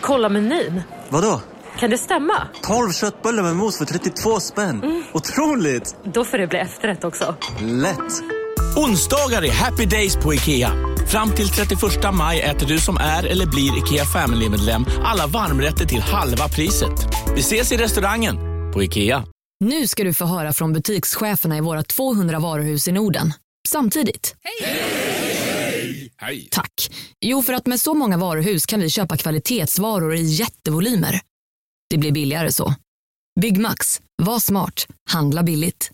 Kolla menyn. Vadå? Kan det stämma? 12 köttbullar med mos för 32 spänn. Mm. Otroligt! Då får det bli efterrätt också. Lätt! Onsdagar är happy days på IKEA. Fram till 31 maj äter du som är eller blir IKEA Family-medlem alla varmrätter till halva priset. Vi ses i restaurangen på IKEA. Nu ska du få höra från butikscheferna i våra 200 varuhus i Norden. Samtidigt. Hej! Hej! Hej! Tack. Jo, för att med så många varuhus kan vi köpa kvalitetsvaror i jättevolymer. Det blir billigare så. Byggmax. Var smart. Handla billigt.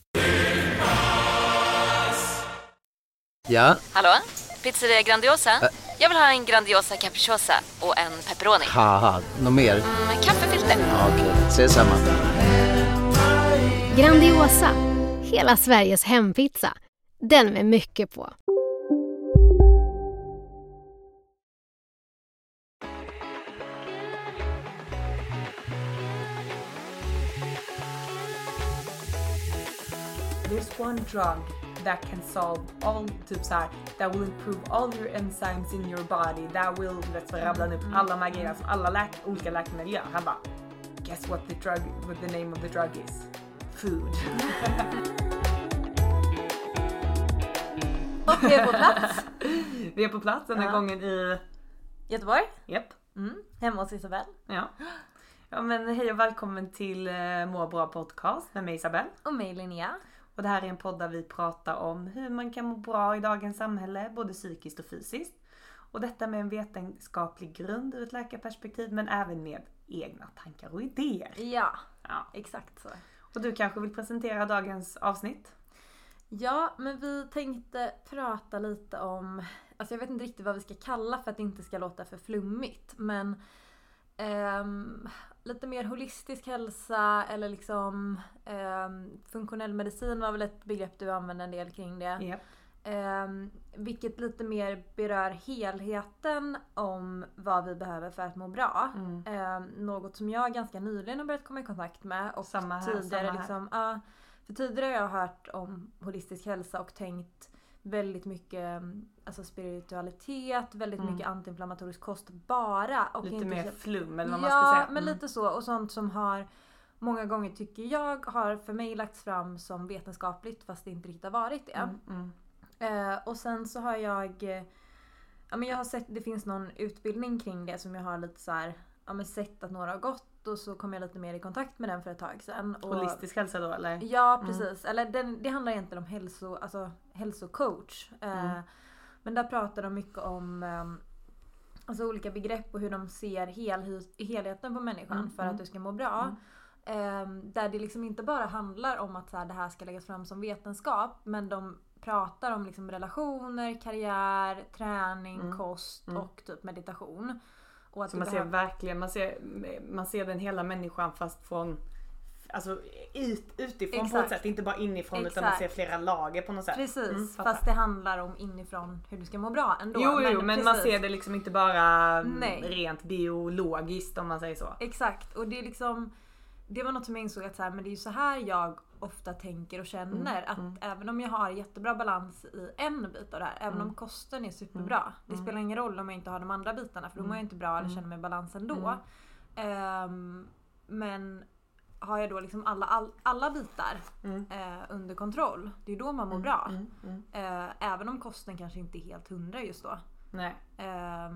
Ja? Hallå? Pizzeria Grandiosa? Ä Jag vill ha en Grandiosa capriciosa och en pepperoni. Något mer? Mm, kaffefilter. Ja, Okej, okay. ses samma. Grandiosa, hela Sveriges hempizza. Den med mycket på. There's one drug that can solve all typ så här, that will improve all your enzymes in your body. That will, vet så rabblar upp alla de här grejerna som alla läk olika läkemedel gör. Han bara, guess what the drug, what the name of the drug is? Food. Och vi är på plats. vi är på plats den här ja. gången i Göteborg. Japp. Mm. Hemma hos Isabelle. Ja. Ja men hej och välkommen till uh, Må bra podcast med mig Isabelle. Och mig Linnea. Och det här är en podd där vi pratar om hur man kan må bra i dagens samhälle, både psykiskt och fysiskt. Och detta med en vetenskaplig grund ur ett läkarperspektiv men även med egna tankar och idéer. Ja, ja. exakt så. Och du kanske vill presentera dagens avsnitt? Ja, men vi tänkte prata lite om, alltså jag vet inte riktigt vad vi ska kalla för att det inte ska låta för flummigt. Men Um, lite mer holistisk hälsa eller liksom um, funktionell medicin var väl ett begrepp du använde en del kring det. Yep. Um, vilket lite mer berör helheten om vad vi behöver för att må bra. Mm. något som jag ganska nyligen har börjat komma i kontakt med. Och samma här, tidigare, samma liksom, uh, för tidigare har jag hört om holistisk hälsa och tänkt väldigt mycket alltså spiritualitet, väldigt mm. mycket antiinflammatorisk kost bara. Och lite mer flum eller vad man ska säga. Ja, men mm. lite så. Och sånt som har många gånger tycker jag har för mig lagts fram som vetenskapligt fast det inte riktigt har varit det. Mm, mm. Eh, och sen så har jag Ja men jag har sett, det finns någon utbildning kring det som jag har lite så här, ja men sett att några har gått och så kom jag lite mer i kontakt med den för ett tag sedan. Och, Holistisk hälsa då eller? Ja mm. precis. Mm. Eller den, det handlar egentligen om hälso, alltså, hälsocoach. Eh, mm. men där pratar de mycket om um, alltså olika begrepp och hur de ser hel, helheten på människan mm. för att mm. du ska må bra. Um, där det liksom inte bara handlar om att så här, det här ska läggas fram som vetenskap men de pratar om liksom relationer, karriär, träning, mm. kost mm. och typ meditation. Och att så man ser verkligen, man ser, man ser den hela människan fast från Alltså ut, utifrån Exakt. på något sätt, inte bara inifrån Exakt. utan man ser flera lager på något sätt. Precis, mm, fast det handlar om inifrån hur du ska må bra ändå. Jo, jo men, men man ser det liksom inte bara Nej. rent biologiskt om man säger så. Exakt, och det är liksom Det var något som jag insåg att så här, men det är ju så här jag ofta tänker och känner. Mm, att mm. även om jag har jättebra balans i en bit av det här, även om mm. kosten är superbra. Mm, det spelar ingen roll om jag inte har de andra bitarna för då mår jag inte bra eller känner mig i balans ändå. Um, men har jag då liksom alla, all, alla bitar mm. eh, under kontroll, det är då man mår mm, bra. Mm, mm, eh, även om kosten kanske inte är helt hundra just då. Nej. Eh,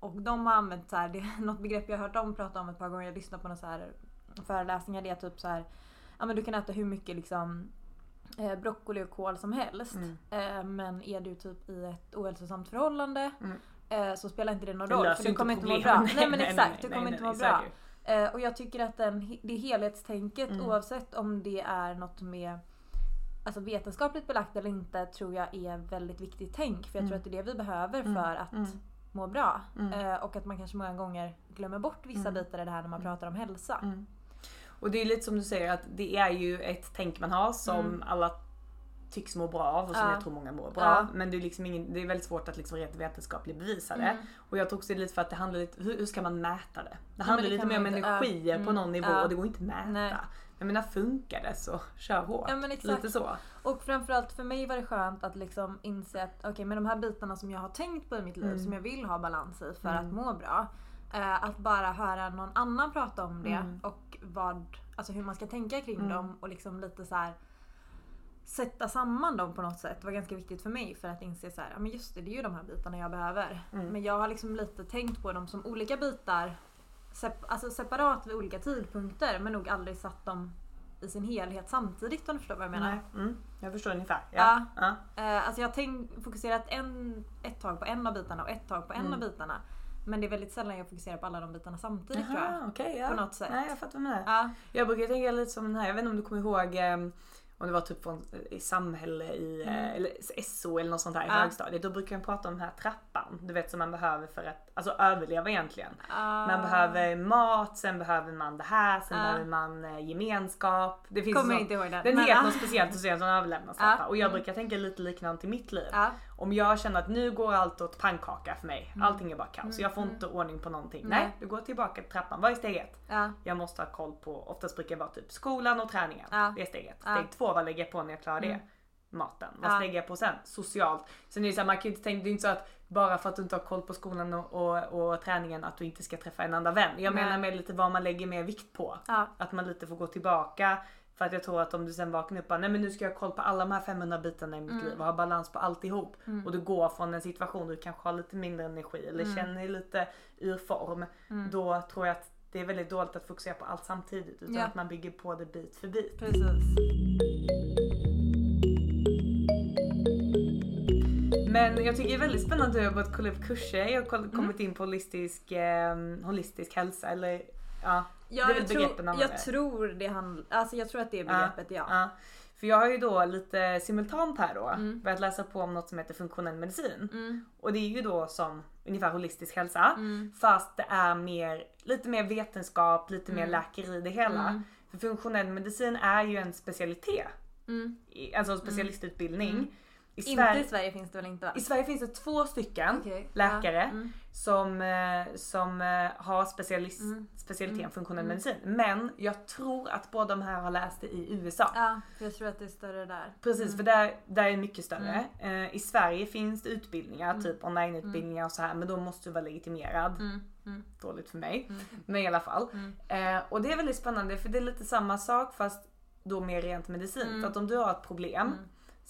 och de har använt så här, det är något begrepp jag har hört dem prata om ett par gånger. Jag lyssnat på några så här föreläsningar. Det är typ så här, ja men du kan äta hur mycket liksom eh, broccoli och kål som helst. Mm. Eh, men är du typ i ett ohälsosamt förhållande mm. eh, så spelar inte det någon roll. För du kommer inte må bra. Nej men exakt, du kommer inte må bra. Eh, och jag tycker att den, det helhetstänket mm. oavsett om det är något med alltså vetenskapligt belagt eller inte tror jag är väldigt viktigt tänk. För jag mm. tror att det är det vi behöver mm. för att mm. må bra. Mm. Eh, och att man kanske många gånger glömmer bort vissa mm. bitar i det här när man pratar om hälsa. Och det är lite som du säger att det är ju ett tänk man har som alla tycks må bra av och som ja. jag tror många mår bra ja. Men det är, liksom ingen, det är väldigt svårt att liksom rent vetenskapligt bevisa det. Mm. Och jag tror också det är lite för att det handlar lite, hur, hur ska man mäta det? Det handlar ja, det lite mer om energier mm. på någon nivå och det går inte att mäta. Nej. Jag menar funkar det så kör hårt. Men. Lite så. Och framförallt för mig var det skönt att liksom inse att okej okay, med de här bitarna som jag har tänkt på i mitt liv mm. som jag vill ha balans i för att mm. må bra. Eh, att bara höra någon annan prata om det Mm. och vad, alltså hur man ska tänka kring Mm. dem och liksom lite så här sätta samman dem på något sätt var ganska viktigt för mig för att inse så här, ja men just det, det är ju de här bitarna jag behöver. Mm. Men jag har liksom lite tänkt på dem som olika bitar, sep- alltså separat vid olika tidpunkter men nog aldrig satt dem i sin helhet samtidigt om du förstår vad jag menar. Nej. Mm. Jag förstår ungefär. Ja. Ja. Ja. Eh, alltså jag har fokuserat en, ett tag på en av bitarna och ett tag på en Mm. av bitarna. Men det är väldigt sällan jag fokuserar på alla de bitarna samtidigt tror jag. Okej, ja. På något sätt. Nej, jag fattar vad du menar. Ja. Jag brukar tänka lite som den här, jag vet inte om du kommer ihåg eh, om det var typ från i samhälle i, eh, Mm. eller SO eller något sånt här i Ja. högstadiet. Då brukar jag prata om den här trappan. Du vet som man behöver för att alltså, överleva egentligen. Man Ah. behöver mat, sen behöver man det här, sen Ja. behöver man eh, gemenskap. Det finns Kommer så, inte ihåg den. Den Men, heter något speciellt och så är det en sån överlevnadstrappa. Ja. Och jag Mm. brukar tänka lite likadant i mitt liv. Om jag känner att nu går allt åt pannkaka för mig. Mm. Allting är bara kaos. Mm, Jag får mm. inte ordning på någonting. Nej. Nej, du går tillbaka till trappan. Vad är steg ett? Ja. Jag måste ha koll på, oftast brukar det vara typ skolan och träningen. Ja. Det är steg ett. Steg två, vad lägger jag på när jag klarar Mm. det? Maten. Vad Ja. lägger jag på sen? Socialt. Sen är det så här, man kan ju inte tänka, det är inte så att bara för att du inte har koll på skolan och, och, och träningen att du inte ska träffa en enda vän. Jag Nej. menar med lite vad man lägger mer vikt på. Att man lite får gå tillbaka. För att jag tror att om du sen vaknar upp och bara, nej men nu ska jag ha koll på alla de här 500 bitarna i mitt Mm. liv och ha balans på alltihop. Mm. Och du går från en situation där du kanske har lite mindre energi eller Mm. känner dig lite ur form. Mm. Då tror jag att det är väldigt dåligt att fokusera på allt samtidigt utan Ja. att man bygger på det bit för bit. Precis. Men jag tycker det är väldigt spännande att du har börjat kolla upp kurser. Jag har koll- kommit in på holistisk, eh, holistisk hälsa eller ja. Ja, det är jag, man jag tror det handlar, alltså jag tror att det är begreppet ja. Ja. För jag har ju då lite simultant här då Mm. börjat läsa på om något som heter funktionell medicin. Mm. Och det är ju då som ungefär holistisk hälsa. Mm. Fast det är mer, lite mer vetenskap, lite mer Mm. läkeri i det hela. Mm. För funktionell medicin är ju en specialitet. Mm. Alltså en specialistutbildning. Mm. I, Inte Sverige, i Sverige finns det väl inte va? I Sverige finns det två stycken Okej, läkare ja, mm. som, eh, som eh, har specialist, Mm. specialiteten Mm. funktionell Mm. medicin. Men jag tror att båda de här har läst det i USA. Ja, jag tror att det är större där. Precis, Mm. för där, där är det mycket större. Eh, I Sverige finns det utbildningar, Mm. typ onlineutbildningar och så här, men då måste du vara legitimerad. Mm. Mm. Dåligt för mig. Mm. Men i alla fall. Mm. Eh, och det är väldigt spännande för det är lite samma sak fast då mer rent medicin. Mm. För att om du har ett problem, Mm.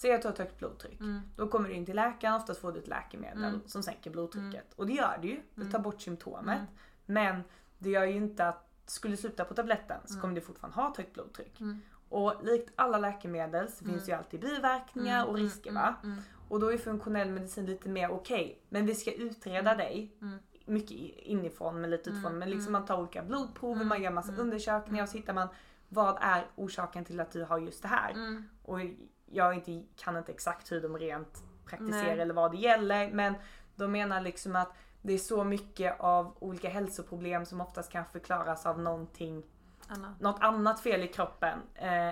Säg att du har ett högt blodtryck. Mm. Då kommer du in till läkaren, oftast får du ett läkemedel Mm. som sänker blodtrycket. Och det gör det ju, det Mm. tar bort symptomet. Mm. Men det gör ju inte att, skulle du sluta på tabletten så Mm. kommer du fortfarande ha ett högt blodtryck. Mm. Och likt alla läkemedel så Mm. finns ju alltid biverkningar och risker va. Mm. Mm. Och då är funktionell medicin lite mer okej, men vi ska utreda dig Mm. mycket inifrån men lite utifrån. Mm, Men liksom mm. man tar olika blodprover, Mm, man gör massa mm, undersökningar och så hittar man vad är orsaken till att du har just det här. Mm. Och jag inte, kan inte exakt hur de rent praktiserar Nej. eller vad det gäller men de menar liksom att det är så mycket av olika hälsoproblem som oftast kan förklaras av någonting, Anna. något annat fel i kroppen eh,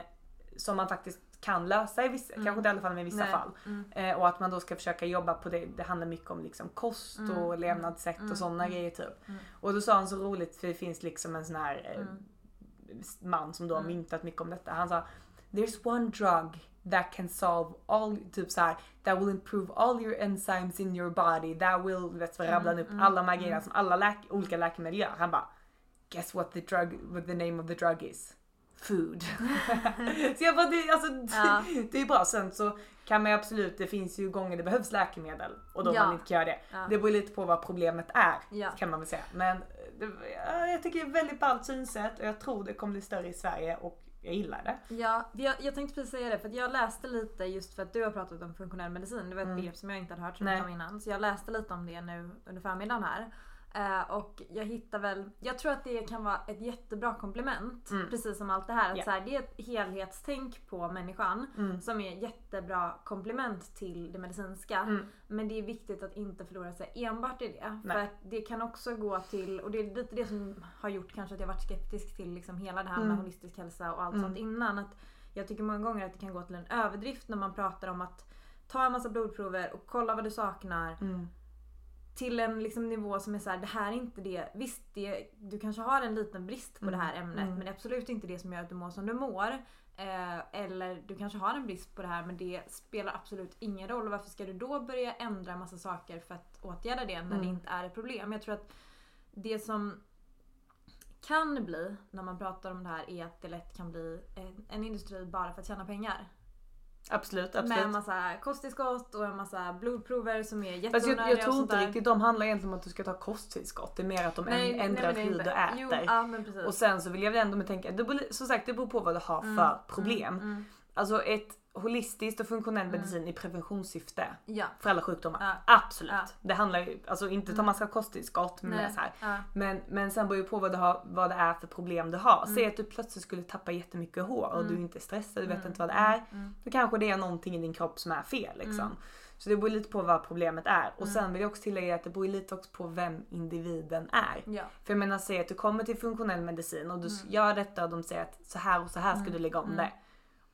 som man faktiskt kan lösa i vissa, Mm. kanske inte i alla fall men i vissa Nej. fall. Mm. Eh, och att man då ska försöka jobba på det. Det handlar mycket om liksom kost Mm, och mm, levnadssätt mm, och sådana mm, grejer typ. mm. Och då sa han så roligt för det finns liksom en sån här eh, Mm. man som då har Mm. myntat mycket om detta. Han sa There's one drug that can solve all, typ så här, that will improve all your enzymes in your body. That will, vet så rabblar han upp mm, alla de här mm. grejerna som alla läk- olika läkemedel gör. Han bara Guess what the drug, what the name of the drug is? Food. så jag bara, det, alltså, Ja. det är bra. Sen så kan man ju absolut, det finns ju gånger det behövs läkemedel och då Ja. man inte kan göra det. Ja. Det beror lite på vad problemet är Ja. kan man väl säga. Men det, ja, jag tycker det är ett väldigt ballt synsätt och jag tror det kommer bli större i Sverige och jag gillar det. Ja, jag, jag tänkte precis säga det för jag läste lite just för att du har pratat om funktionell medicin. Det var ett Mm. begrepp som jag inte hade hört så Nej. mycket om innan. Så jag läste lite om det nu under förmiddagen här. Eh, och jag hittar väl, jag tror att det kan vara ett jättebra komplement. Mm. Precis som allt det här. Att Ja. så här, det är ett helhetstänk på människan. Mm. Som är jättebra komplement till det medicinska. Mm. Men det är viktigt att inte förlora sig enbart i det. Nej. För att det kan också gå till, och det är lite det som har gjort kanske att jag varit skeptisk till liksom hela det här med Mm. holistisk hälsa och allt Mm. sånt innan. Att jag tycker många gånger att det kan gå till en överdrift när man pratar om att ta en massa blodprover och kolla vad du saknar. Mm. Till en liksom nivå som är så här, det här är inte det. Visst, det, du kanske har en liten brist på Mm. det här ämnet Mm. men det är absolut inte det som gör att du mår som du mår. Eh, eller du kanske har en brist på det här men det spelar absolut ingen roll. Varför ska du då börja ändra massa saker för att åtgärda det när Mm. det inte är ett problem? Jag tror att det som kan bli när man pratar om det här är att det lätt kan bli en, en industri bara för att tjäna pengar. Absolut, Med absolut. en massa kosttillskott och en massa blodprover som är jätteonödiga jag, jag tror inte riktigt de handlar egentligen om att du ska ta kosttillskott. Det är mer att de Nej, ändrar nej, hur du äter. Jo, ja, och sen så vill jag väl ändå med tänka, det beror, som sagt det beror på vad du har för problem. Alltså ett holistiskt och funktionell medicin i preventionssyfte Ja. för alla sjukdomar. Ja. Absolut. Ja. Det handlar ju, alltså inte man ska ha kosttillskott mer så här. Men men sen beror ju på vad, du har, vad det är för problem du har. Mm. Säg att du plötsligt skulle tappa jättemycket hår och du är inte stressad, du vet Mm. inte vad det är. Då kanske det är någonting i din kropp som är fel liksom. Så det beror lite på vad problemet är. Och sen vill jag också tillägga att det beror lite också på vem individen är. För jag menar säg att du kommer till funktionell medicin och du Mm. gör detta och de säger att så här och så här ska du lägga om det.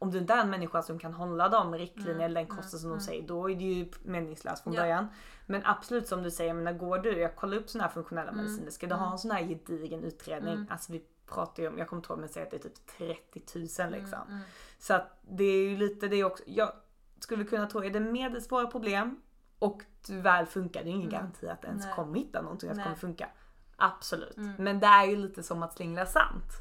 Om du inte är en människa som kan hålla de riktlinjer eller den kosten som de säger då är det ju meningslöst från Mm. Ja. början. Men absolut som du säger, menar går du, jag kollar upp sådana här funktionella Mm. mediciner, ska du ha en sån här gedigen utredning, alltså vi pratar ju om, jag kommer inte ihåg men säg att det är typ 30 000 liksom. Mm, Så att det är ju lite det också, jag skulle kunna tro, är det medelsvåra problem och väl funkar, det är ingen garanti att det ens Mm. Kommer hitta någonting att Nej. kommer funka. Absolut. Mm. Men det är ju lite som att slingla sant.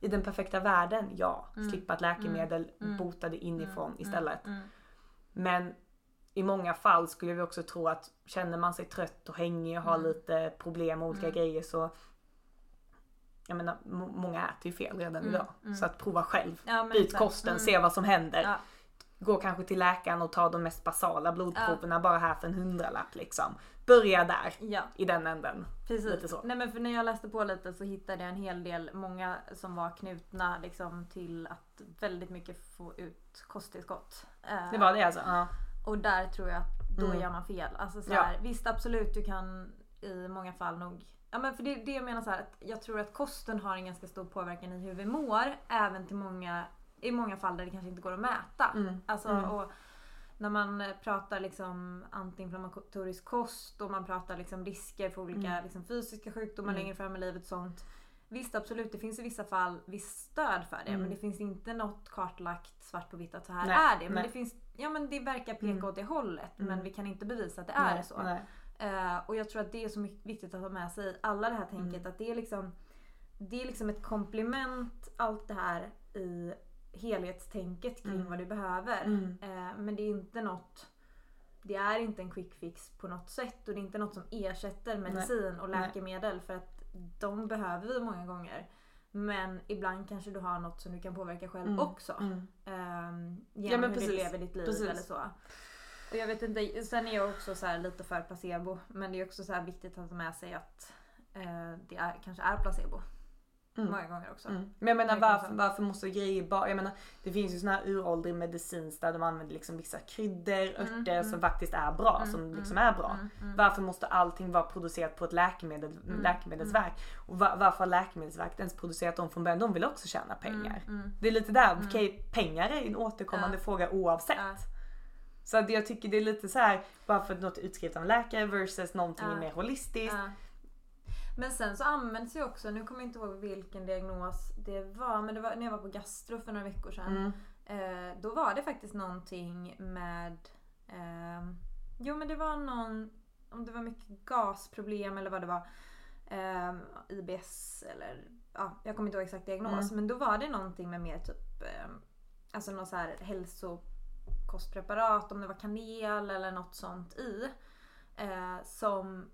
I den perfekta världen, ja. Slippa ett läkemedel, bota det inifrån istället. Men i många fall skulle vi också tro att känner man sig trött och hängig och har lite problem med olika grejer så jag menar, må- många äter ju fel redan idag. Så att prova själv. Ja, Byt exakt. kosten, Mm. se vad som händer. Ja. Gå kanske till läkaren och ta de mest basala blodproverna bara här för en hundralapp liksom. Börja där. Ja. I den änden. Precis. Lite så. Nej men för när jag läste på lite så hittade jag en hel del, många som var knutna liksom till att väldigt mycket få ut kosttillskott. Eh, Det var det alltså? Ja. Och där tror jag att då Mm. gör man fel. Alltså så Ja. här, Visst absolut du kan i många fall nog Ja men för det, det jag menar så här, att jag tror att kosten har en ganska stor påverkan i hur vi mår. Även till många, i många fall där det kanske inte går att mäta. Mm. Alltså, och när man eh, pratar liksom antiinflammatorisk kost och man pratar liksom risker för olika Mm. liksom fysiska sjukdomar längre fram i livet och sånt. Visst absolut, det finns i vissa fall visst stöd för det men det finns inte något kartlagt svart på vitt att så här Nej, är det. Men nej. det finns, ja men det verkar peka Mm. åt det hållet men Mm. vi kan inte bevisa att det är Nej, så. nej. Eh, och jag tror att det är så viktigt att ha med sig alla det här tänket Mm. att det är liksom Det är liksom ett komplement allt det här i helhetstänket kring Mm. vad du behöver. Mm. Eh, men det är inte något Det är inte en quick fix på något sätt och det är inte något som ersätter medicin och Nej. läkemedel för att de behöver vi många gånger. Men ibland kanske du har något som du kan påverka själv Mm. också. Mm. Ja, genom men hur du precis. lever ditt liv Precis. eller så. Och jag vet inte, sen är jag också så lite för placebo. Men det är också så viktigt att ha med sig att eh, det är, kanske är placebo. Mm. Många gånger också. Mm. Men jag menar varför, varför måste grejer bara, jag menar det finns ju sån här uråldrig medicin där de använder liksom vissa kryddor, örter som faktiskt är bra, som liksom är bra. Varför måste allting vara producerat på ett läkemedel, läkemedelsverk? Och va- varför har läkemedelsverket ens producerat dem från början? De vill också tjäna pengar. Det är lite där, okej pengar är en återkommande Ja. fråga oavsett. Ja. Så att jag tycker det är lite så här bara för att något är utskrivet av en läkare versus någonting Ja. mer holistiskt. Ja. Men sen så används ju också, nu kommer jag inte ihåg vilken diagnos det var, men det var när jag var på gastro för några veckor sedan. Mm. Eh, då var det faktiskt någonting med... ehm, jo men det var någon... Om det var mycket gasproblem eller vad det var. ehm, IBS eller... Ja, jag kommer inte ihåg exakt diagnos. Men då var det någonting med mer typ... ehm, alltså någon så här hälsokostpreparat. Om det var kanel eller något sånt i. Eh, som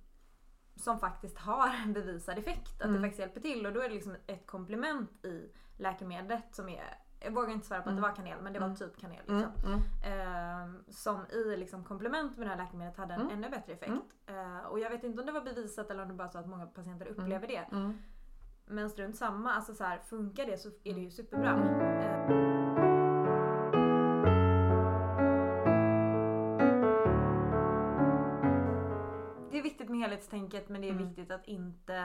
som faktiskt har en bevisad effekt. Att det faktiskt hjälper till. Och då är det liksom ett komplement i läkemedlet som är jag vågar inte svära på att det var kanel men det var typ kanel. Liksom. Mm. Ehm, som i liksom komplement med det här läkemedlet hade en ännu bättre effekt. Eh, och jag vet inte om det var bevisat eller om det bara så att många patienter upplever det. Mm. Men strunt samma, alltså så här, funkar det så är det ju superbra. Eh, helhetstänket men det är Mm. viktigt att inte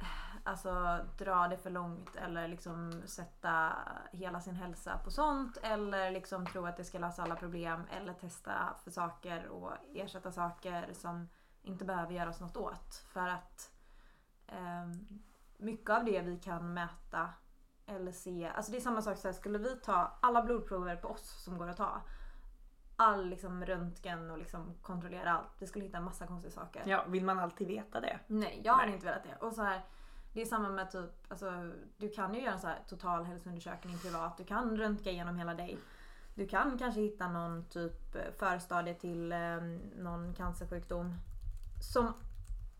eh, alltså, dra det för långt eller liksom sätta hela sin hälsa på sånt eller liksom tro att det ska lösa alla problem eller testa för saker och ersätta saker som inte behöver göras något åt. För att ehm, mycket av det vi kan mäta eller se, alltså det är samma sak så här, skulle vi ta alla blodprover på oss som går att ta all liksom röntgen och liksom kontrollera allt. Vi skulle hitta en massa konstiga saker. Ja, vill man alltid veta det? Nej, jag hade inte velat det. Och så här, det är samma med typ, alltså, du kan ju göra en så här total hälsoundersökning privat. Du kan röntga igenom hela dig. Du kan kanske hitta någon typ förstadie till eh, någon cancersjukdom. Som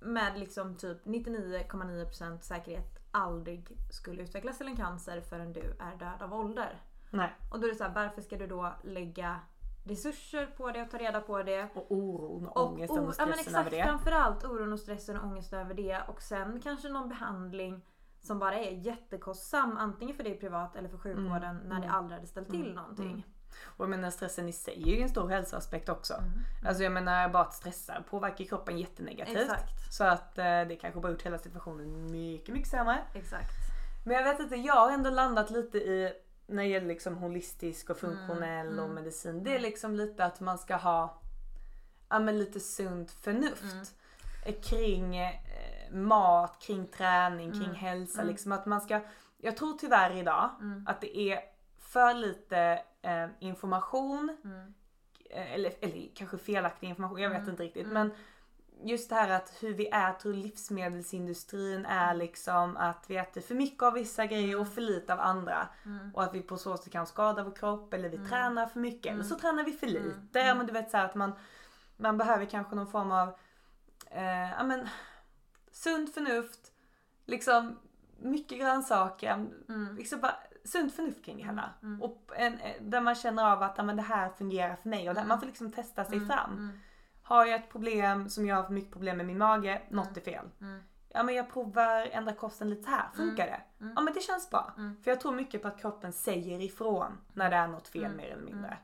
med liksom typ 99,9% säkerhet aldrig skulle utvecklas till en cancer förrän du är död av ålder. Nej. Och då är det så här, varför ska du då lägga resurser på det och ta reda på det. Och oron och, och ångesten och stressen ja, men exakt, över det. Framförallt oron och stressen och ångesten över det. Och sen kanske någon behandling som bara är jättekostsam antingen för dig privat eller för sjukvården mm. när det mm. aldrig hade ställt till mm. någonting. Mm. Och jag menar stressen i sig är ju en stor hälsoaspekt också. Mm. Alltså jag menar bara att stressa påverkar kroppen jättenegativt. Exakt. Så att eh, det kanske bara gjort hela situationen mycket, mycket sämre. Exakt. Men jag vet inte, jag har ändå landat lite i när det gäller liksom holistisk och funktionell mm, och mm, medicin. Det är mm. liksom lite att man ska ha ja, men lite sunt förnuft mm. Eh, kring eh, mat, kring träning, kring mm. hälsa. Mm. Liksom att man ska, jag tror tyvärr idag att det är för lite eh, information eh, eller, eller kanske felaktig information, jag vet inte riktigt. Men just det här att hur vi äter och livsmedelsindustrin är liksom att vi äter för mycket av vissa grejer och för lite av andra. Mm. Och att vi på så sätt kan skada vår kropp eller vi mm. tränar för mycket mm. eller så tränar vi för mm. lite. Mm. Men du vet så att man, man behöver kanske någon form av eh, ja, men, sunt förnuft, liksom mycket grönsaker, mm. liksom bara sunt förnuft kring det hela. Mm. Och en, där man känner av att ja, men det här fungerar för mig och där, man får liksom testa sig fram. Har jag ett problem som jag har för mycket problem med min mage, mm. något är fel. Mm. Ja men jag provar ändra kosten lite här, funkar mm. det? Mm. Ja men det känns bra. Mm. För jag tror mycket på att kroppen säger ifrån när det är något fel mer eller mindre.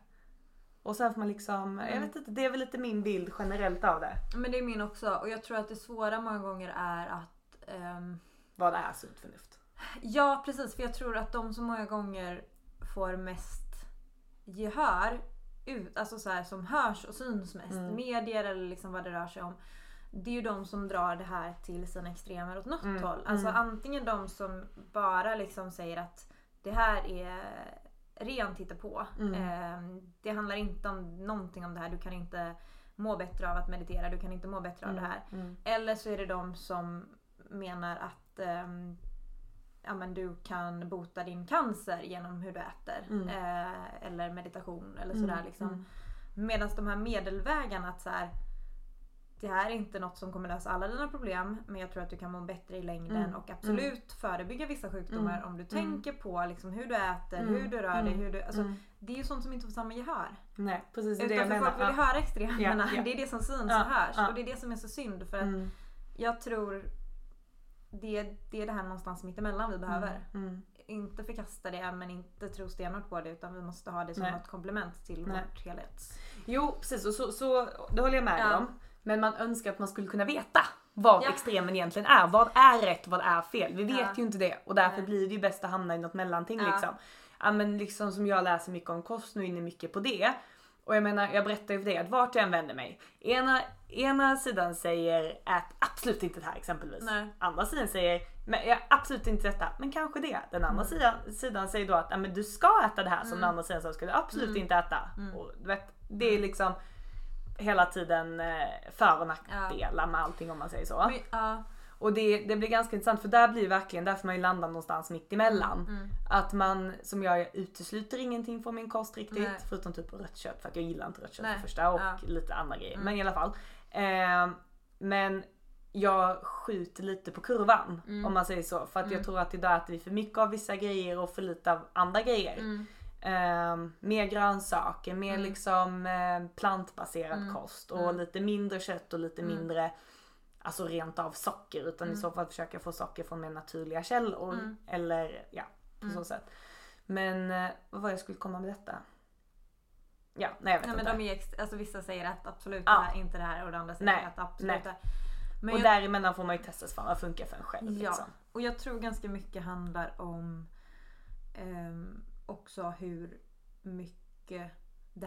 Och sen får man liksom, jag vet inte, det är väl lite min bild generellt av det. Men det är min också och jag tror att det svåra många gånger är att... Um... Vad är sunt förnuft? Ja precis, för jag tror att de som många gånger får mest gehör ut, alltså så här, som hörs och syns mest, mm. medier eller liksom vad det rör sig om. Det är ju de som drar det här till sina extremer åt något mm. håll. Alltså mm. antingen de som bara liksom säger att det här är rent hittepå. Mm. Eh, det handlar inte om någonting om det här. Du kan inte må bättre av att meditera. Du kan inte må bättre av det här. Mm. Mm. Eller så är det de som menar att eh, ja, men du kan bota din cancer genom hur du äter. Mm. Eh, eller meditation eller sådär. Mm. Liksom. Mm. Medan de här medelvägarna att så här, det här är inte något som kommer lösa alla dina problem men jag tror att du kan må bättre i längden mm. och absolut mm. förebygga vissa sjukdomar mm. om du tänker på liksom hur du äter, hur du rör dig. Hur du, alltså, Det är ju sånt som inte får samma gehör. Nej precis. Utan det jag menar. folk vill ju höra extremerna. Ja, ja. Det är det som syns ja, och hörs. Och det är det som är så synd för att jag tror det, det är det här någonstans mittemellan vi behöver. Mm. Mm. Inte förkasta det men inte tro stenhårt på det utan vi måste ha det som Nej. ett komplement till Nej. vårt helhets. Jo precis och så, så det håller jag med ja. om. Men man önskar att man skulle kunna veta vad ja. extremen egentligen är. Vad är rätt, vad är fel? Vi vet ja. ju inte det och därför Nej. blir det ju bäst att hamna i något mellanting liksom. Ja men liksom som jag läser mycket om kost nu inne mycket på det. Och jag menar, jag berättar ju för dig att vart jag än vänder mig. Ena, ena sidan säger ät absolut inte det här exempelvis. Nej. Andra sidan säger men, ja, absolut inte detta, men kanske det. Den andra mm. sidan, sidan säger då att men du ska äta det här som mm. den andra sidan sa du absolut mm. inte äta. Mm. Och, du vet, det är liksom hela tiden eh, för och nackdelar ja. med allting om man säger så. Men, ja. Och det, det blir ganska intressant för där blir verkligen, där får man ju landa någonstans mitt emellan. Mm, mm. Att man, som jag utesluter ingenting från min kost riktigt. Nej. Förutom typ rött kött för att jag gillar inte rött kött för första och ja. lite andra grejer. Mm. Men i alla fall. Eh, men jag skjuter lite på kurvan mm. om man säger så. För att jag mm. tror att idag äter vi för mycket av vissa grejer och för lite av andra grejer. Eh, mer grönsaker, mer liksom eh, plantbaserad kost och lite mindre kött och lite mindre alltså rent av socker utan mm. i så fall försöka få socker från mer naturliga källor. Mm. Eller ja, på mm. så sätt. Men eh, vad var jag skulle komma med detta? Ja, nej jag vet nej, inte. Men de är alltså vissa säger att absolut ja. det här, inte det här och de andra säger nej. att absolut nej. Men och jag... däremellan får man ju testa sig vad funkar för en själv. Ja, liksom. och jag tror ganska mycket handlar om um, också hur mycket det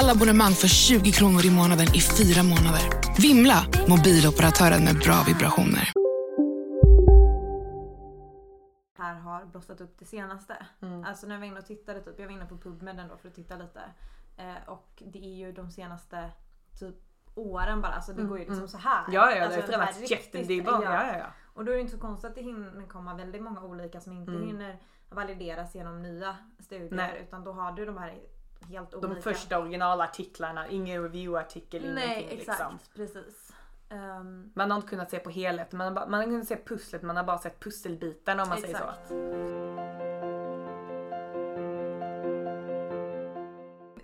Alla abonnemang för 20 kronor i månaden i fyra månader. Vimla! Mobiloperatören med bra vibrationer. Här har blossat upp det senaste. Mm. Alltså när jag var inne och tittade, typ, jag var inne på PubMed då för att titta lite. Eh, och det är ju de senaste typ åren bara. Alltså det går ju liksom mm. så här. Ja, ja, det alltså, har förändrats jättemycket. Ja. Ja, ja, Och då är det inte så konstigt att det hinner komma väldigt många olika som inte mm. hinner valideras genom nya studier. Nej. Utan då har du de här helt olika. De första originalartiklarna, ingen reviewartikel, Nej, ingenting. exakt, liksom. precis. Um, man har inte kunnat se på helheten, man har, bara, man har kunnat se pusslet, man har bara sett pusselbitarna om man exakt. säger så.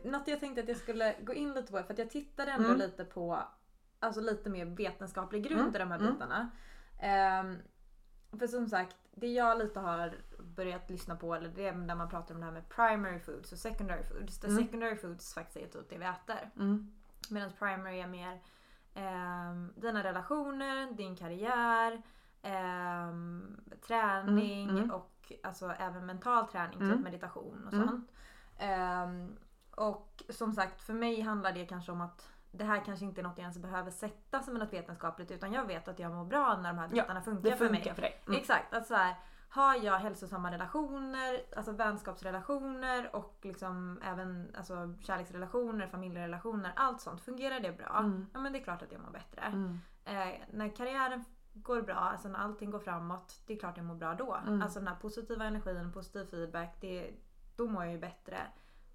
Något jag tänkte att jag skulle gå in lite på, för att jag tittade ändå mm. lite på alltså lite mer vetenskaplig grund mm. i de här mm. bitarna. Um, för som sagt, det jag lite har börjat lyssna på eller det är när man pratar om det här med primary foods och secondary foods. Där mm. secondary foods faktiskt är typ det vi äter. Mm. Medan primary är mer eh, dina relationer, din karriär, eh, träning mm. mm. och alltså även mental träning, typ mm. meditation och mm. sånt. Eh, och som sagt för mig handlar det kanske om att det här kanske inte är något jag ens behöver sätta som något vetenskapligt utan jag vet att jag mår bra när de här bitarna ja, funkar, funkar, för mig. För dig. Mm. Exakt. Att så här, har jag hälsosamma relationer, alltså vänskapsrelationer och liksom även alltså, kärleksrelationer, familjerelationer, allt sånt. Fungerar det bra? Mm. Ja men det är klart att jag mår bättre. Mm. Eh, när karriären går bra, alltså när allting går framåt, det är klart jag mår bra då. Mm. Alltså den här positiva energin, positiv feedback, det, då mår jag ju bättre.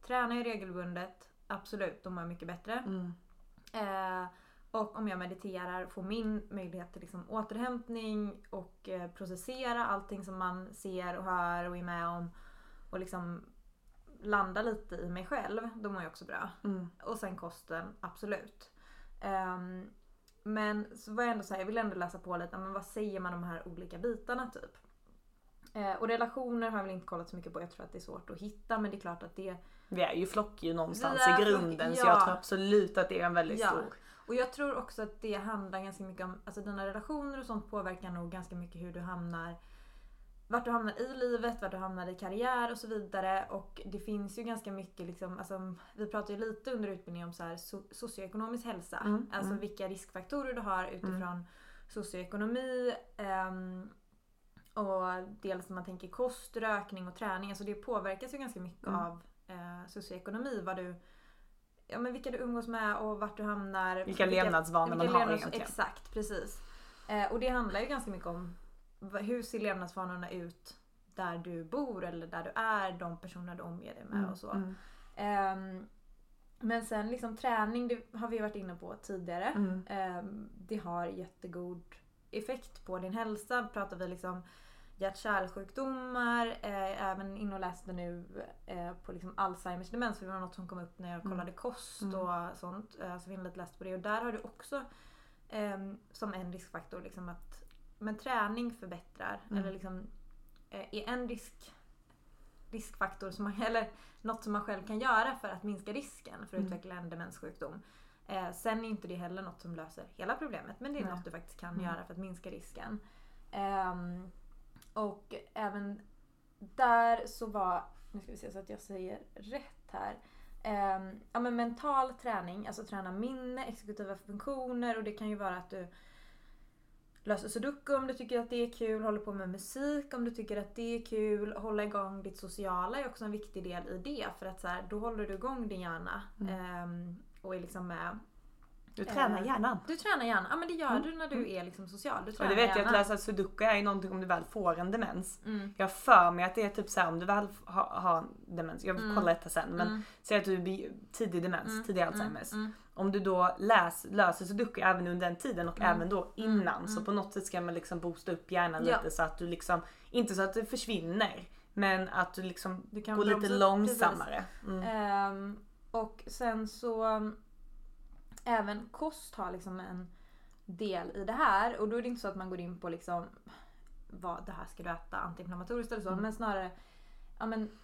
Tränar jag regelbundet, absolut, då mår jag mycket bättre. Eh, och om jag mediterar får min möjlighet till liksom återhämtning och eh, processera allting som man ser och hör och är med om. Och liksom landa lite i mig själv. Då mår jag också bra. Mm. Och sen kosten, absolut. Um, men så var jag ändå så här, jag vill ändå läsa på lite, men vad säger man om de här olika bitarna typ? Eh, och relationer har jag väl inte kollat så mycket på. Jag tror att det är svårt att hitta men det är klart att det... Vi är ju flockdjur någonstans i grunden flock, ja. så jag tror absolut att det är en väldigt ja. stor och jag tror också att det handlar ganska mycket om, alltså dina relationer och sånt påverkar nog ganska mycket hur du hamnar vart du hamnar i livet, vart du hamnar i karriär och så vidare. Och det finns ju ganska mycket, liksom, alltså, vi pratar ju lite under utbildningen om så här, so socioekonomisk hälsa. Mm, alltså mm. vilka riskfaktorer du har utifrån mm. socioekonomi. Um, och dels när man tänker kost, rökning och träning. Alltså det påverkas ju ganska mycket mm. av eh, socioekonomi. Vad du ja, men vilka du umgås med och vart du hamnar. Vilka, vilka levnadsvanor vilka man har egentligen. Exakt, precis. Eh, och det handlar ju ganska mycket om hur ser levnadsvanorna ut där du bor eller där du är, de personer du omger dig med mm, och så. Mm. Eh, men sen liksom träning, det har vi varit inne på tidigare. Eh, det har jättegod effekt på din hälsa. Pratar vi liksom hjärt-kärlsjukdomar. Eh, även in och läste nu eh, på liksom Alzheimers demens. För det var något som kom upp när jag mm. kollade kost mm. och sånt. Eh, så jag lite läst på det. Och där har du också eh, som en riskfaktor liksom att men träning förbättrar. Mm. Eller liksom eh, är en risk, riskfaktor som man, eller något som man själv kan göra för att minska risken för att mm. utveckla en demenssjukdom. Eh, sen är inte det heller något som löser hela problemet men det är Nej. något du faktiskt kan Mm. göra för att minska risken. Ehm, och även där så var, nu ska vi se så att jag säger rätt här. Ehm, ja men mental träning, alltså träna minne, exekutiva funktioner och det kan ju vara att du löser sudoku om du tycker att det är kul, håller på med musik om du tycker att det är kul, hålla igång ditt sociala är också en viktig del i det för att så här, då håller du igång din hjärna. Mm. Och är liksom med du tränar Eh, hjärnan. Du tränar hjärnan. Ja men det gör Mm. du när du är liksom social. Du Och tränar det vet jag att hjärnan. läsa sudoku är ju någonting om du väl får en demens. Mm. Jag för mig att det är typ såhär om du väl har, har demens, jag Mm. kollar detta sen men Mm. säg att du blir tidig demens, Mm. tidig Mm. Alzheimers. Mm. Om du då läs, löser sudoku även under den tiden och Mm. även då innan så Mm. på något sätt ska man liksom boosta upp hjärnan Ja. lite så att du liksom, inte så att det försvinner men att du liksom Du kan går lite bromsa långsammare. Mm. Och sen så um, även kost har liksom en del i det här och då är det inte så att man går in på liksom vad det här ska du äta antiinflammatoriskt eller så Mm. men snarare ja, men,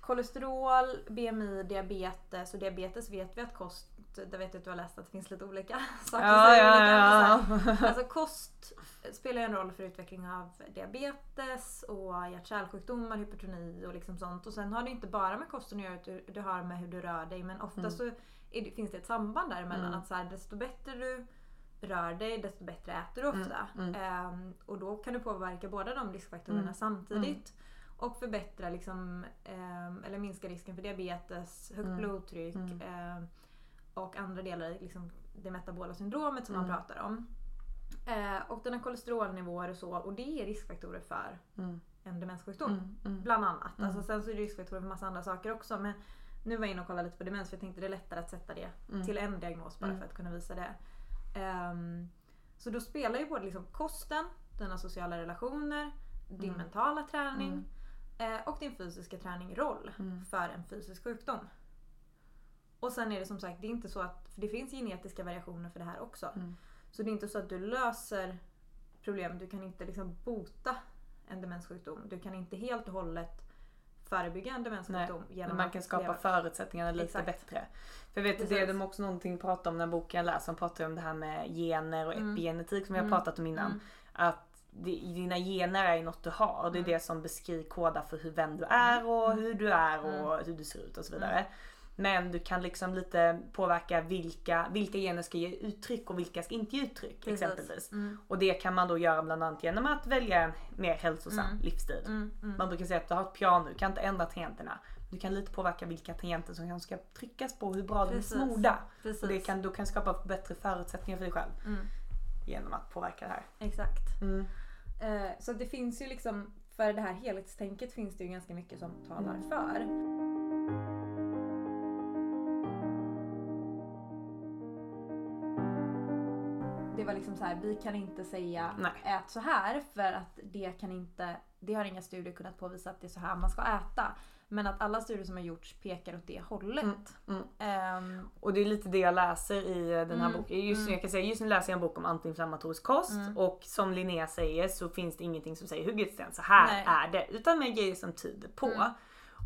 kolesterol, BMI, diabetes och diabetes vet vi att kost där vet jag att du har läst att det finns lite olika saker. Ja, så ja, ja. här. Alltså kost spelar ju en roll för utveckling av diabetes och hjärt-kärlsjukdomar, hypertoni och liksom sånt. Och sen har det inte bara med kosten att göra, det har med hur du rör dig. Men ofta Mm. så det, finns det ett samband däremellan. Mm. Att så här, desto bättre du rör dig, desto bättre äter du ofta. Mm, Ehm, och då kan du påverka båda de riskfaktorerna Mm. samtidigt. Och förbättra liksom, ehm, eller minska risken för diabetes, högt Mm. blodtryck Mm. ehm, och andra delar liksom det metabola syndromet som Mm. man pratar om. Eh, och den har kolesterolnivåer och så och det är riskfaktorer för Mm. en demenssjukdom. Mm, mm. Bland annat. Mm. Alltså, sen så är det riskfaktorer för massa andra saker också. Men nu var jag inne och kollade lite på demens för jag tänkte det är lättare att sätta det Mm. till en diagnos bara för att kunna visa det. Ehm, så då spelar ju både liksom kosten, dina sociala relationer, din mentala träning eh, och din fysiska träning roll för en fysisk sjukdom. Och sen är det som sagt, det är inte så att, för det finns genetiska variationer för det här också. Mm. Så det är inte så att du löser problem, du kan inte liksom bota en demenssjukdom. Du kan inte helt och hållet förebygga en Nej, demenssjukdom genom men man kan skapa leva- förutsättningarna lite Exakt. bättre. För vet att det är de också någonting pratar om när boken läser. De pratar om det här med gener och Mm. epigenetik som vi har Mm. pratat om innan. Mm. Att dina gener är något du har och det är Mm. det som beskriver kodar för hur, vem du är och hur du är och hur du ser ut och så vidare. Men du kan liksom lite påverka vilka, vilka gener ska ge uttryck och vilka ska inte ge uttryck Precis. exempelvis. Mm. Och det kan man då göra bland annat genom att välja en mer hälsosam Mm. livsstil. Mm, mm. Man brukar säga att du har ett piano, du kan inte ändra tangenterna. Du kan lite påverka vilka tangenter som ska tryckas på, hur bra de är Precis. smorda. Precis. Och det kan, du kan skapa bättre förutsättningar för dig själv. Mm. Genom att påverka det här. Exakt. Eh, så det finns ju liksom, för det här helhetstänket finns det ju ganska mycket som talar för. Det var liksom så här, vi kan inte säga Nej. ät så här för att det kan inte, det har inga studier kunnat påvisa att det är så här man ska äta. Men att alla studier som har gjorts pekar åt det hållet. Mm. Ehm, Och det är lite det jag läser i eh, den här Mm, boken. Just, nu- mm. jag kan säga, just nu läser jag en bok om antiinflammatorisk kost Mm. och som Linnea säger så finns det ingenting som säger hugget sten, så här Nej. är det. Utan med grejer som tyder på. Mm.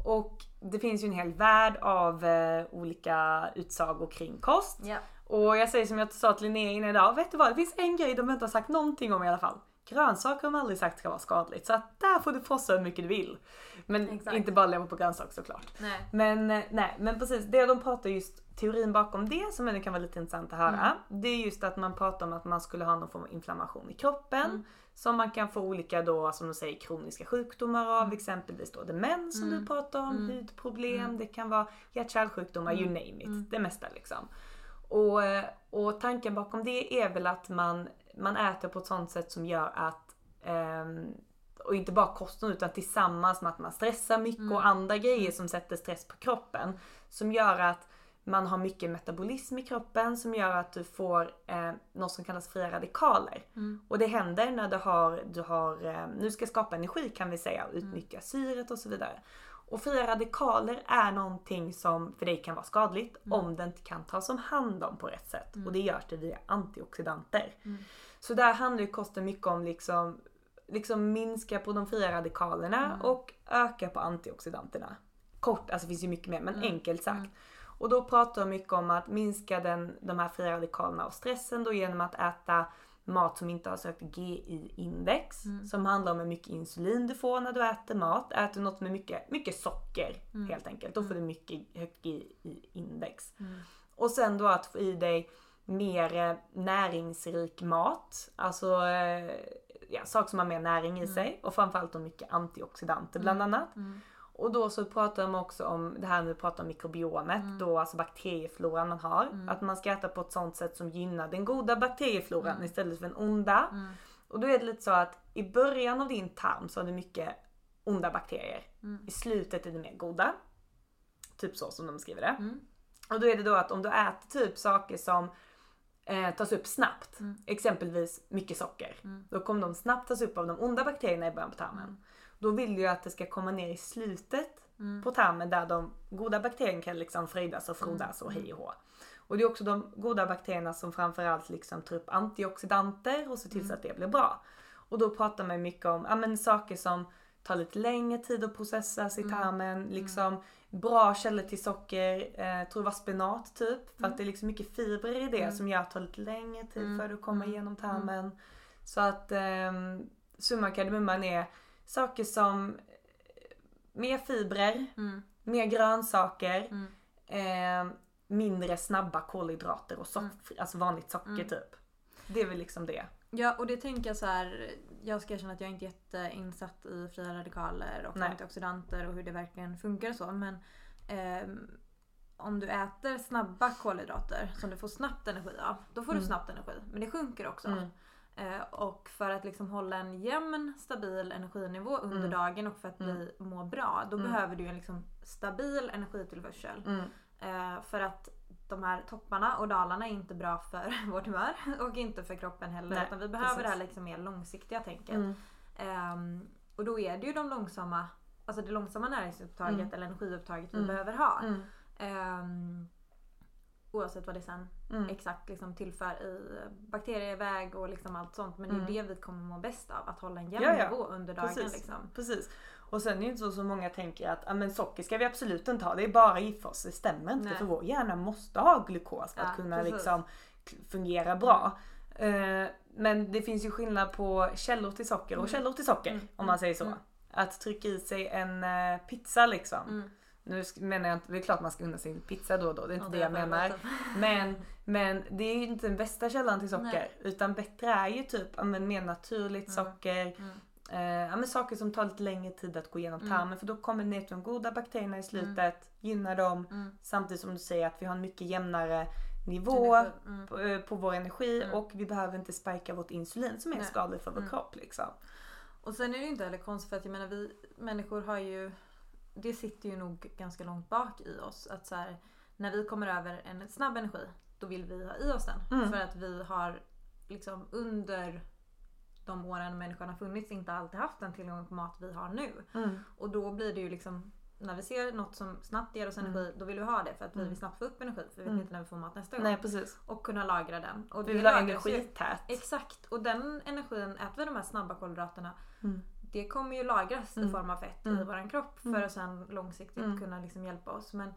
Och det finns ju en hel värld av eh, olika utsagor kring kost. ja. Och jag säger som jag sa till Linnea innan idag, vet du vad? Det finns en grej de inte har sagt någonting om i alla fall. Grönsaker har de aldrig sagt ska vara skadligt. Så att där får du frossa hur mycket du vill. Men Exakt. inte bara leva på grönsaker såklart. Nej. Men eh, nej, men precis. Det de pratar just teorin bakom det som ändå kan vara lite intressant att höra. Mm. Det är just att man pratar om att man skulle ha någon form av inflammation i kroppen. Mm. Som man kan få olika då, som de säger, kroniska sjukdomar av. Exempelvis då demens som Mm. du pratar om, Mm. hudproblem, Mm. det kan vara hjärt-kärlsjukdomar, you Mm. name it. Mm. Det mesta liksom. Och, och tanken bakom det är väl att man, man äter på ett sånt sätt som gör att ehm, och inte bara kosten utan tillsammans med att man stressar mycket Mm. och andra grejer som sätter stress på kroppen. Som gör att man har mycket metabolism i kroppen som gör att du får eh, något som kallas fria radikaler. Mm. Och det händer när du har, du har eh, nu ska skapa energi kan vi säga och Mm. utnyttja syret och så vidare. Och fria radikaler är någonting som för dig kan vara skadligt Mm. om det inte kan tas om hand om på rätt sätt. Mm. Och det görs det via antioxidanter. Mm. Så där handlar ju kosten mycket om liksom, liksom minska på de fria radikalerna Mm. och öka på antioxidanterna. Kort, alltså det finns ju mycket mer men Mm. enkelt sagt. Mm. Och då pratar jag mycket om att minska den, de här fria radikalerna och stressen då genom att äta mat som inte har sökt GI-index. Mm. Som handlar om hur mycket insulin du får när du äter mat. Äter du något med mycket, mycket socker Mm. helt enkelt. Då får du mycket högt GI-index. Mm. Och sen då att få i dig mer eh, näringsrik mat. Alltså eh, ja, saker som har mer näring i Mm. sig. Och framförallt då mycket antioxidanter bland annat. Mm. Och då så pratar de också om det här när vi pratar om mikrobiomet, Mm. då alltså bakteriefloran man har. Att man ska äta på ett sånt sätt som gynnar den goda bakteriefloran Mm. istället för den onda. Och då är det lite så att i början av din tarm så har du mycket onda bakterier. Mm. I slutet är det mer goda. Typ så som de skriver det. Mm. Och då är det då att om du äter typ saker som eh, tas upp snabbt, exempelvis mycket socker. Då kommer de snabbt tas upp av de onda bakterierna i början på tarmen. Då vill du ju att det ska komma ner i slutet på tarmen där de goda bakterierna kan liksom fröjdas och frodas och hej och hå. Och det är också de goda bakterierna som framförallt liksom tar upp antioxidanter och ser till så att det blir bra. Och då pratar man mycket om ja, men saker som tar lite längre tid att processas i tarmen. Liksom bra källor till socker. Eh, tror det var spenat typ. För att det är liksom mycket fibrer i det som gör att det tar lite längre tid för att komma igenom tarmen. Så att eh, summa kardemumman är saker som eh, mer fibrer, mer grönsaker, eh, mindre snabba kolhydrater och socker, alltså vanligt socker typ. Det är väl liksom det. Ja och det tänker jag så här. Jag ska erkänna att jag inte är jätteinsatt i fria radikaler och Nej. antioxidanter och hur det verkligen funkar och så. Men ehm, om du äter snabba kolhydrater som du får snabbt energi av. Då får du Mm. snabbt energi. Men det sjunker också. Mm. Eh, och för att liksom hålla en jämn stabil energinivå under Mm. dagen och för att bli, Mm. må bra. Då Mm. behöver du en liksom stabil energitillförsel. Mm. Eh, för att de här topparna och dalarna är inte bra för vårt humör och inte för kroppen heller. Nej, utan vi behöver precis. det här liksom mer långsiktiga tänket. Ehm, och då är det ju de långsamma, alltså det långsamma näringsupptaget eller energiupptaget vi behöver ha. Mm. Oavsett vad det sen Mm. exakt liksom tillför i bakterieväg och liksom allt sånt. Men det är Mm. det vi kommer må bäst av. Att hålla en jämn Ja, ja. nivå under dagen. Precis. Liksom. Precis. Och sen är det inte så som många tänker att ah, men socker ska vi absolut inte ha. Det är bara för oss. Det stämmer inte. Nej. För vår hjärna måste ha glukos för Ja, att kunna precis. liksom fungera bra. Eh, men det finns ju skillnad på källor till socker och Mm. källor till socker. Mm. Om man säger så. Mm. Att trycka i sig en eh, pizza liksom. Mm. Nu menar jag inte, det är klart man ska unna sig en pizza då och då. Det är inte Ja, det jag menar. Men, men det är ju inte den bästa källan till socker. Nej. Utan bättre är ju typ ja, men mer naturligt Mm. socker. Mm. Eh, ja, men saker som tar lite längre tid att gå igenom Mm. tarmen för då kommer ner till de goda bakterierna i slutet, gynnar dem. Mm. Samtidigt som du säger att vi har en mycket jämnare nivå mm. på, eh, på vår energi Mm. och vi behöver inte spika vårt insulin som är skadligt för vår Mm. kropp. Liksom. Och sen är det ju inte heller konstigt för att jag menar vi människor har ju Det sitter ju nog ganska långt bak i oss att så här, när vi kommer över en snabb energi då vill vi ha i oss den. Mm. För att vi har liksom under de åren människan har funnits inte alltid haft den tillgång på mat vi har nu. Mm. Och då blir det ju liksom när vi ser något som snabbt ger oss Mm. energi då vill vi ha det för att vi Mm. vill snabbt få upp energi för vi vet Mm. inte när vi får mat nästa gång. Nej precis. Och kunna lagra den. Och Vi vill ha ju- energität. Exakt. Och den energin, äter vi de här snabba kolhydraterna, Mm. Det kommer ju lagras i Mm. form av fett i Mm. våran kropp för Mm. att sen långsiktigt Mm. kunna liksom hjälpa oss. Men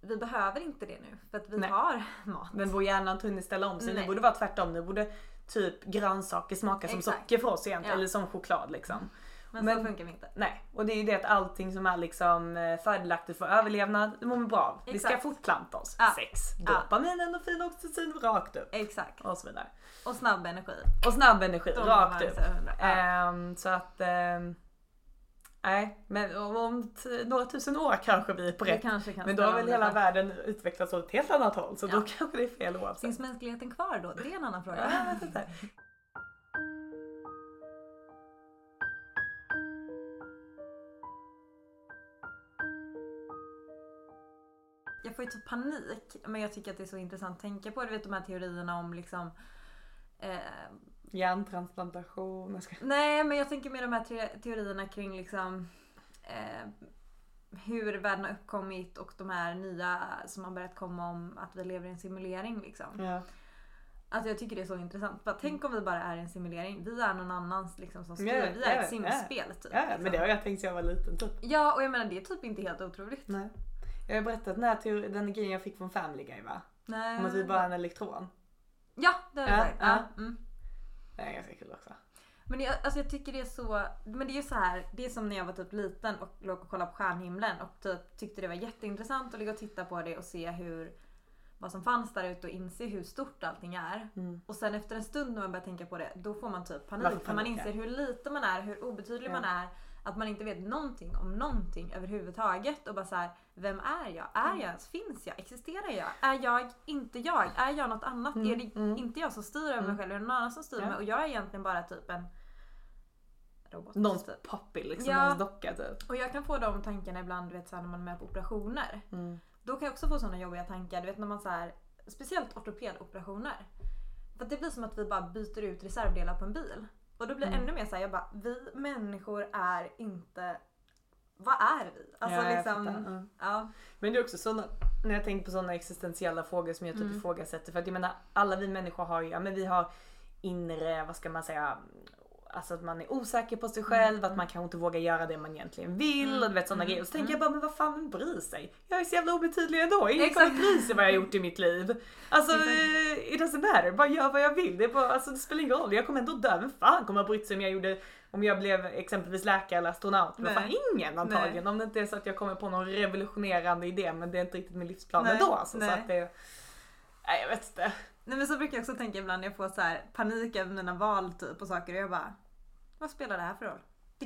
vi behöver inte det nu för att vi Nej. har mat. Men vår hjärna har inte hunnit ställa om sig. Nej. Nu borde vara tvärtom. Nu borde typ grönsaker smaka som Exakt. socker för oss egentligen. Ja. Eller som choklad liksom. Men, Men- så funkar vi inte. Nej, och det är ju det att allting som är liksom eh, fördelaktigt för överlevnad, det mår vi bra av. Vi ska fortplanta oss. Ja. Sex, Ja. dopamin, endorfin, oxytocin rakt upp. Exakt. Och så vidare. Och snabb energi. Och snabb energi, Då rakt upp. Ja. Ehm, så att... ehm, Nej, men om, några tusen år kanske vi är på rätt. Men då har väl hela världen utvecklats åt ett helt annat håll. Så Ja. då kanske det är fel oavsett. Finns mänskligheten kvar då? Det är en annan fråga. Ja, jag vet inte. Jag får ju typ panik men jag tycker att det är så intressant att tänka på. Du vet de här teorierna om liksom eh, Hjärntransplantation. Ska... Nej men jag tänker med de här te- teorierna kring liksom eh, hur världen har uppkommit och de här nya som har börjat komma om att vi lever i en simulering liksom. Ja. Alltså jag tycker det är så intressant. Bara, tänk om vi bara är en simulering. Vi är någon annans liksom som styr. Ja, vi är ja, ett simspel typ. Ja, liksom. men det har jag tänkt sedan jag var liten typ. Ja och jag menar det är typ inte helt otroligt. Nej. Jag har berättat den här teori- den grejen jag fick från Family Guy va? Nej. Om att vi bara är en elektron. Ja det har jag Ja, sagt. ja. Mm. Det är ganska kul också. Men jag, alltså jag tycker det är så, men det är ju så här, det är som när jag var typ liten och låg och kollade på stjärnhimlen och typ tyckte det var jätteintressant att ligga och titta på det och se hur vad som fanns där ute och inse hur stort allting är. Mm. Och sen efter en stund när man börjar tänka på det, då får man typ panik. För man inser hur lite man är, hur obetydlig ja. man är. Att man inte vet någonting om någonting överhuvudtaget. Och bara så här, vem är jag? Är jag ens? Finns jag? Existerar jag? Är jag inte jag? Är jag något annat? Mm. Är det mm. inte jag som styr över mig mm. själv? Är det någon annan som styr ja. mig? Och jag är egentligen bara typ en robot. Någons typ. poppy liksom, ja. någons docka typ. Och jag kan få de tankarna ibland du vet, så här, när man är med på operationer. Mm. Då kan jag också få sådana jobbiga tankar. Du vet när man så här, speciellt ortopedoperationer. För det blir som att vi bara byter ut reservdelar på en bil. Och då blir det mm. ännu mer såhär, jag bara, vi människor är inte vad är vi? Alltså ja, liksom, mm. ja. Men det är också sådana, när jag tänker på sådana existentiella frågor som jag typ mm. ifrågasätter. För att jag menar alla vi människor har ju, ja men vi har inre, vad ska man säga, Alltså att man är osäker på sig själv, mm. att man kanske inte vågar göra det man egentligen vill mm. och du vet sådana mm. grejer. Och så tänker jag bara, men vad fan bryr sig? Jag är så jävla obetydlig ändå. Ingen kommer bry sig vad jag har gjort i mitt liv. Alltså, it doesn't matter. Bara gör vad jag vill. Det, bara, alltså, det spelar ingen roll. Jag kommer ändå dö. Vem fan kommer brytt sig om jag gjorde om jag blev exempelvis läkare eller astronaut. Men fan ingen antagligen. Nej. Om det inte är så att jag kommer på någon revolutionerande idé men det är inte riktigt min livsplan Nej. ändå. Alltså, så att det, nej jag vet inte. Nej men så brukar jag också tänka ibland när jag får så här panik över mina val typ och saker och jag bara vad spelar det här för roll?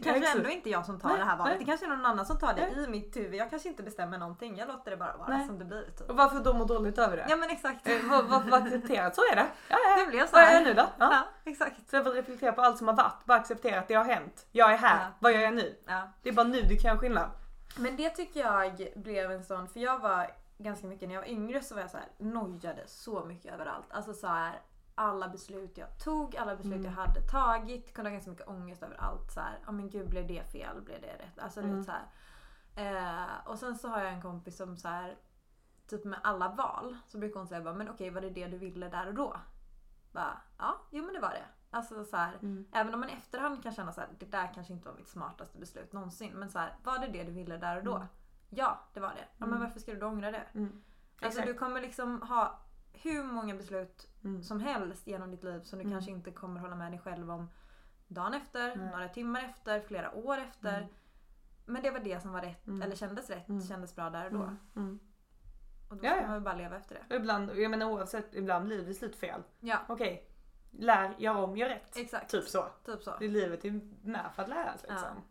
Det kanske ändå inte är jag som tar nej, det här valet. Nej. Det kanske är någon annan som tar det nej. i mitt huvud. Jag kanske inte bestämmer någonting. Jag låter det bara vara nej. som det blir. Typ. Och varför då må dåligt över det? Ja men exakt. Eh, vad var, accepterat, så är det. Ja, ja. Det blev så här. Vad är jag nu då? Ja. ja. exakt. Så jag får reflektera på allt som har varit. Bara acceptera att det har hänt. Jag är här. Ja. Vad gör jag nu? Ja. Det är bara nu du kan göra skillnad. Men det tycker jag blev en sån, för jag var ganska mycket när jag var yngre så var jag så här nojade så mycket överallt. Alltså så här alla beslut jag tog, alla beslut mm. jag hade tagit. Kunde ha ganska mycket ångest över allt. Så ja men gud blev det fel? Blev det rätt? Alltså mm. så här. Eh, och sen så har jag en kompis som så här, typ med alla val så brukar hon säga bara, men okej var det det du ville där och då? Bara, ja, jo men det var det. Alltså så här, mm. Även om man i efterhand kan känna så här, det där kanske inte var mitt smartaste beslut någonsin. Men så här, var det det du ville där och då? Mm. Ja, det var det. Ja, men mm. varför ska du då ångra det? Mm. Alltså du kommer liksom ha hur många beslut mm. som helst genom ditt liv som du mm. kanske inte kommer hålla med dig själv om dagen efter, mm. några timmar efter, flera år efter. Mm. Men det var det som var rätt, mm. eller kändes rätt, mm. kändes bra där och då. Och då ska ja, man väl bara leva efter det. ibland, jag menar oavsett, ibland blir beslut fel. Ja. Okej, lär, gör om, gör rätt. Exakt. Typ så. Typ så. Det livet är med för att lära sig liksom. Ja.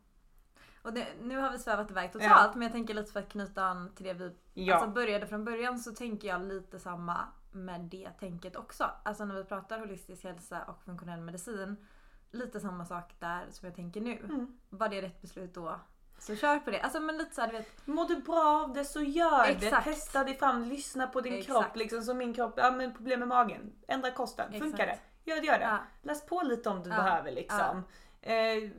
Och det, nu har vi svävat iväg totalt ja. men jag tänker lite för att knyta an till det vi ja. alltså började från början så tänker jag lite samma med det tänket också. Alltså när vi pratar holistisk hälsa och funktionell medicin. Lite samma sak där som jag tänker nu. Mm. Var det rätt beslut då? Så kör på det. Alltså men lite såhär du vet. Mår du bra av det så gör Exakt. det. Testa dig fram, lyssna på din Exakt. kropp. Liksom som min kropp, ja men problem med magen. Ändra kosten, Exakt. funkar det? Gör det, gör det. Ja. Läs på lite om du ja. behöver liksom. Ja. Eh,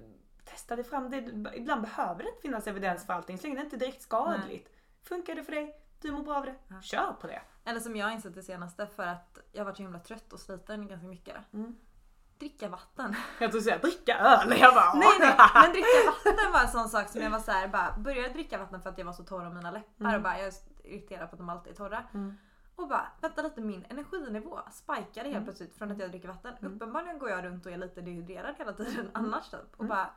testa dig fram. Det, ibland behöver det inte finnas evidens för allting så länge det inte är direkt skadligt. Nej. Funkar det för dig? Du mår bra av det? Kör på det. Eller som jag har insett det senaste för att jag har varit så himla trött och sliten ganska mycket. Mm. Dricka vatten. Jag trodde säga dricka öl. Jag bara, nej nej men dricka vatten var en sån sak som jag var såhär bara började dricka vatten för att jag var så torr om mina läppar mm. och bara jag är irriterad på att de alltid är torra. Mm. Och bara vänta lite min energinivå spikade helt mm. plötsligt från att jag dricker vatten. Mm. Uppenbarligen går jag runt och är lite dehydraterad hela tiden mm. annars typ. Och mm. bara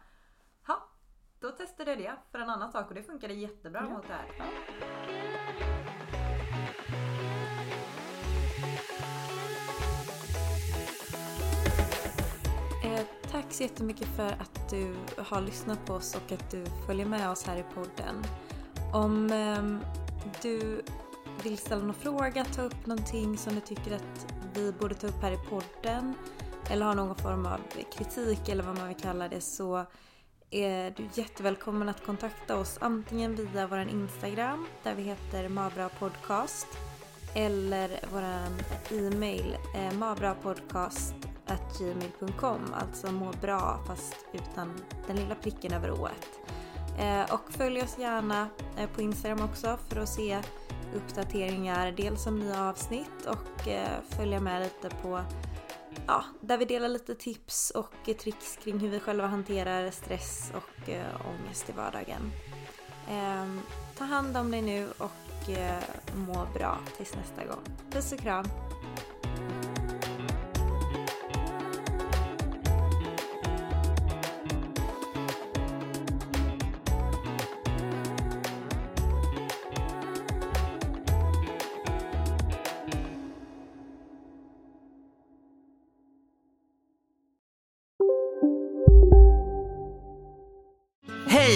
då testade jag det för en annan sak och det funkade jättebra ja. mot det här. Eh, tack så jättemycket för att du har lyssnat på oss och att du följer med oss här i podden. Om eh, du vill ställa någon fråga, ta upp någonting som du tycker att vi borde ta upp här i podden eller har någon form av kritik eller vad man vill kalla det så är du jättevälkommen att kontakta oss antingen via vår Instagram där vi heter Mabra Podcast eller vår e-mail eh, alltså må bra fast utan den lilla pricken över ået. Eh, och följ oss gärna eh, på Instagram också för att se uppdateringar dels om nya avsnitt och eh, följa med lite på ja, där vi delar lite tips och tricks kring hur vi själva hanterar stress och äh, ångest i vardagen. Eh, ta hand om dig nu och eh, må bra tills nästa gång. Puss och kram!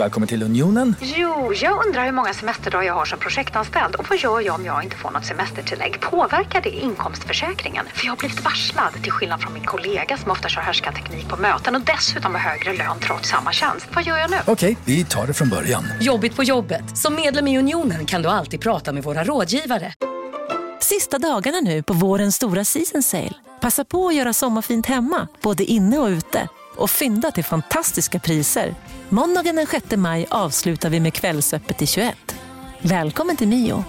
Välkommen till Unionen. Jo, jag undrar hur många semesterdagar jag har som projektanställd och vad gör jag om jag inte får något semestertillägg? Påverkar det inkomstförsäkringen? För jag har blivit varslad, till skillnad från min kollega som ofta kör härskarteknik på möten och dessutom har högre lön trots samma tjänst. Vad gör jag nu? Okej, vi tar det från början. Jobbigt på jobbet. Som medlem i Unionen kan du alltid prata med våra rådgivare. Sista dagarna nu på vårens stora season sale. Passa på att göra sommarfint hemma, både inne och ute. Och fynda till fantastiska priser. Måndagen den 6 maj avslutar vi med Kvällsöppet i 21. Välkommen till Mio.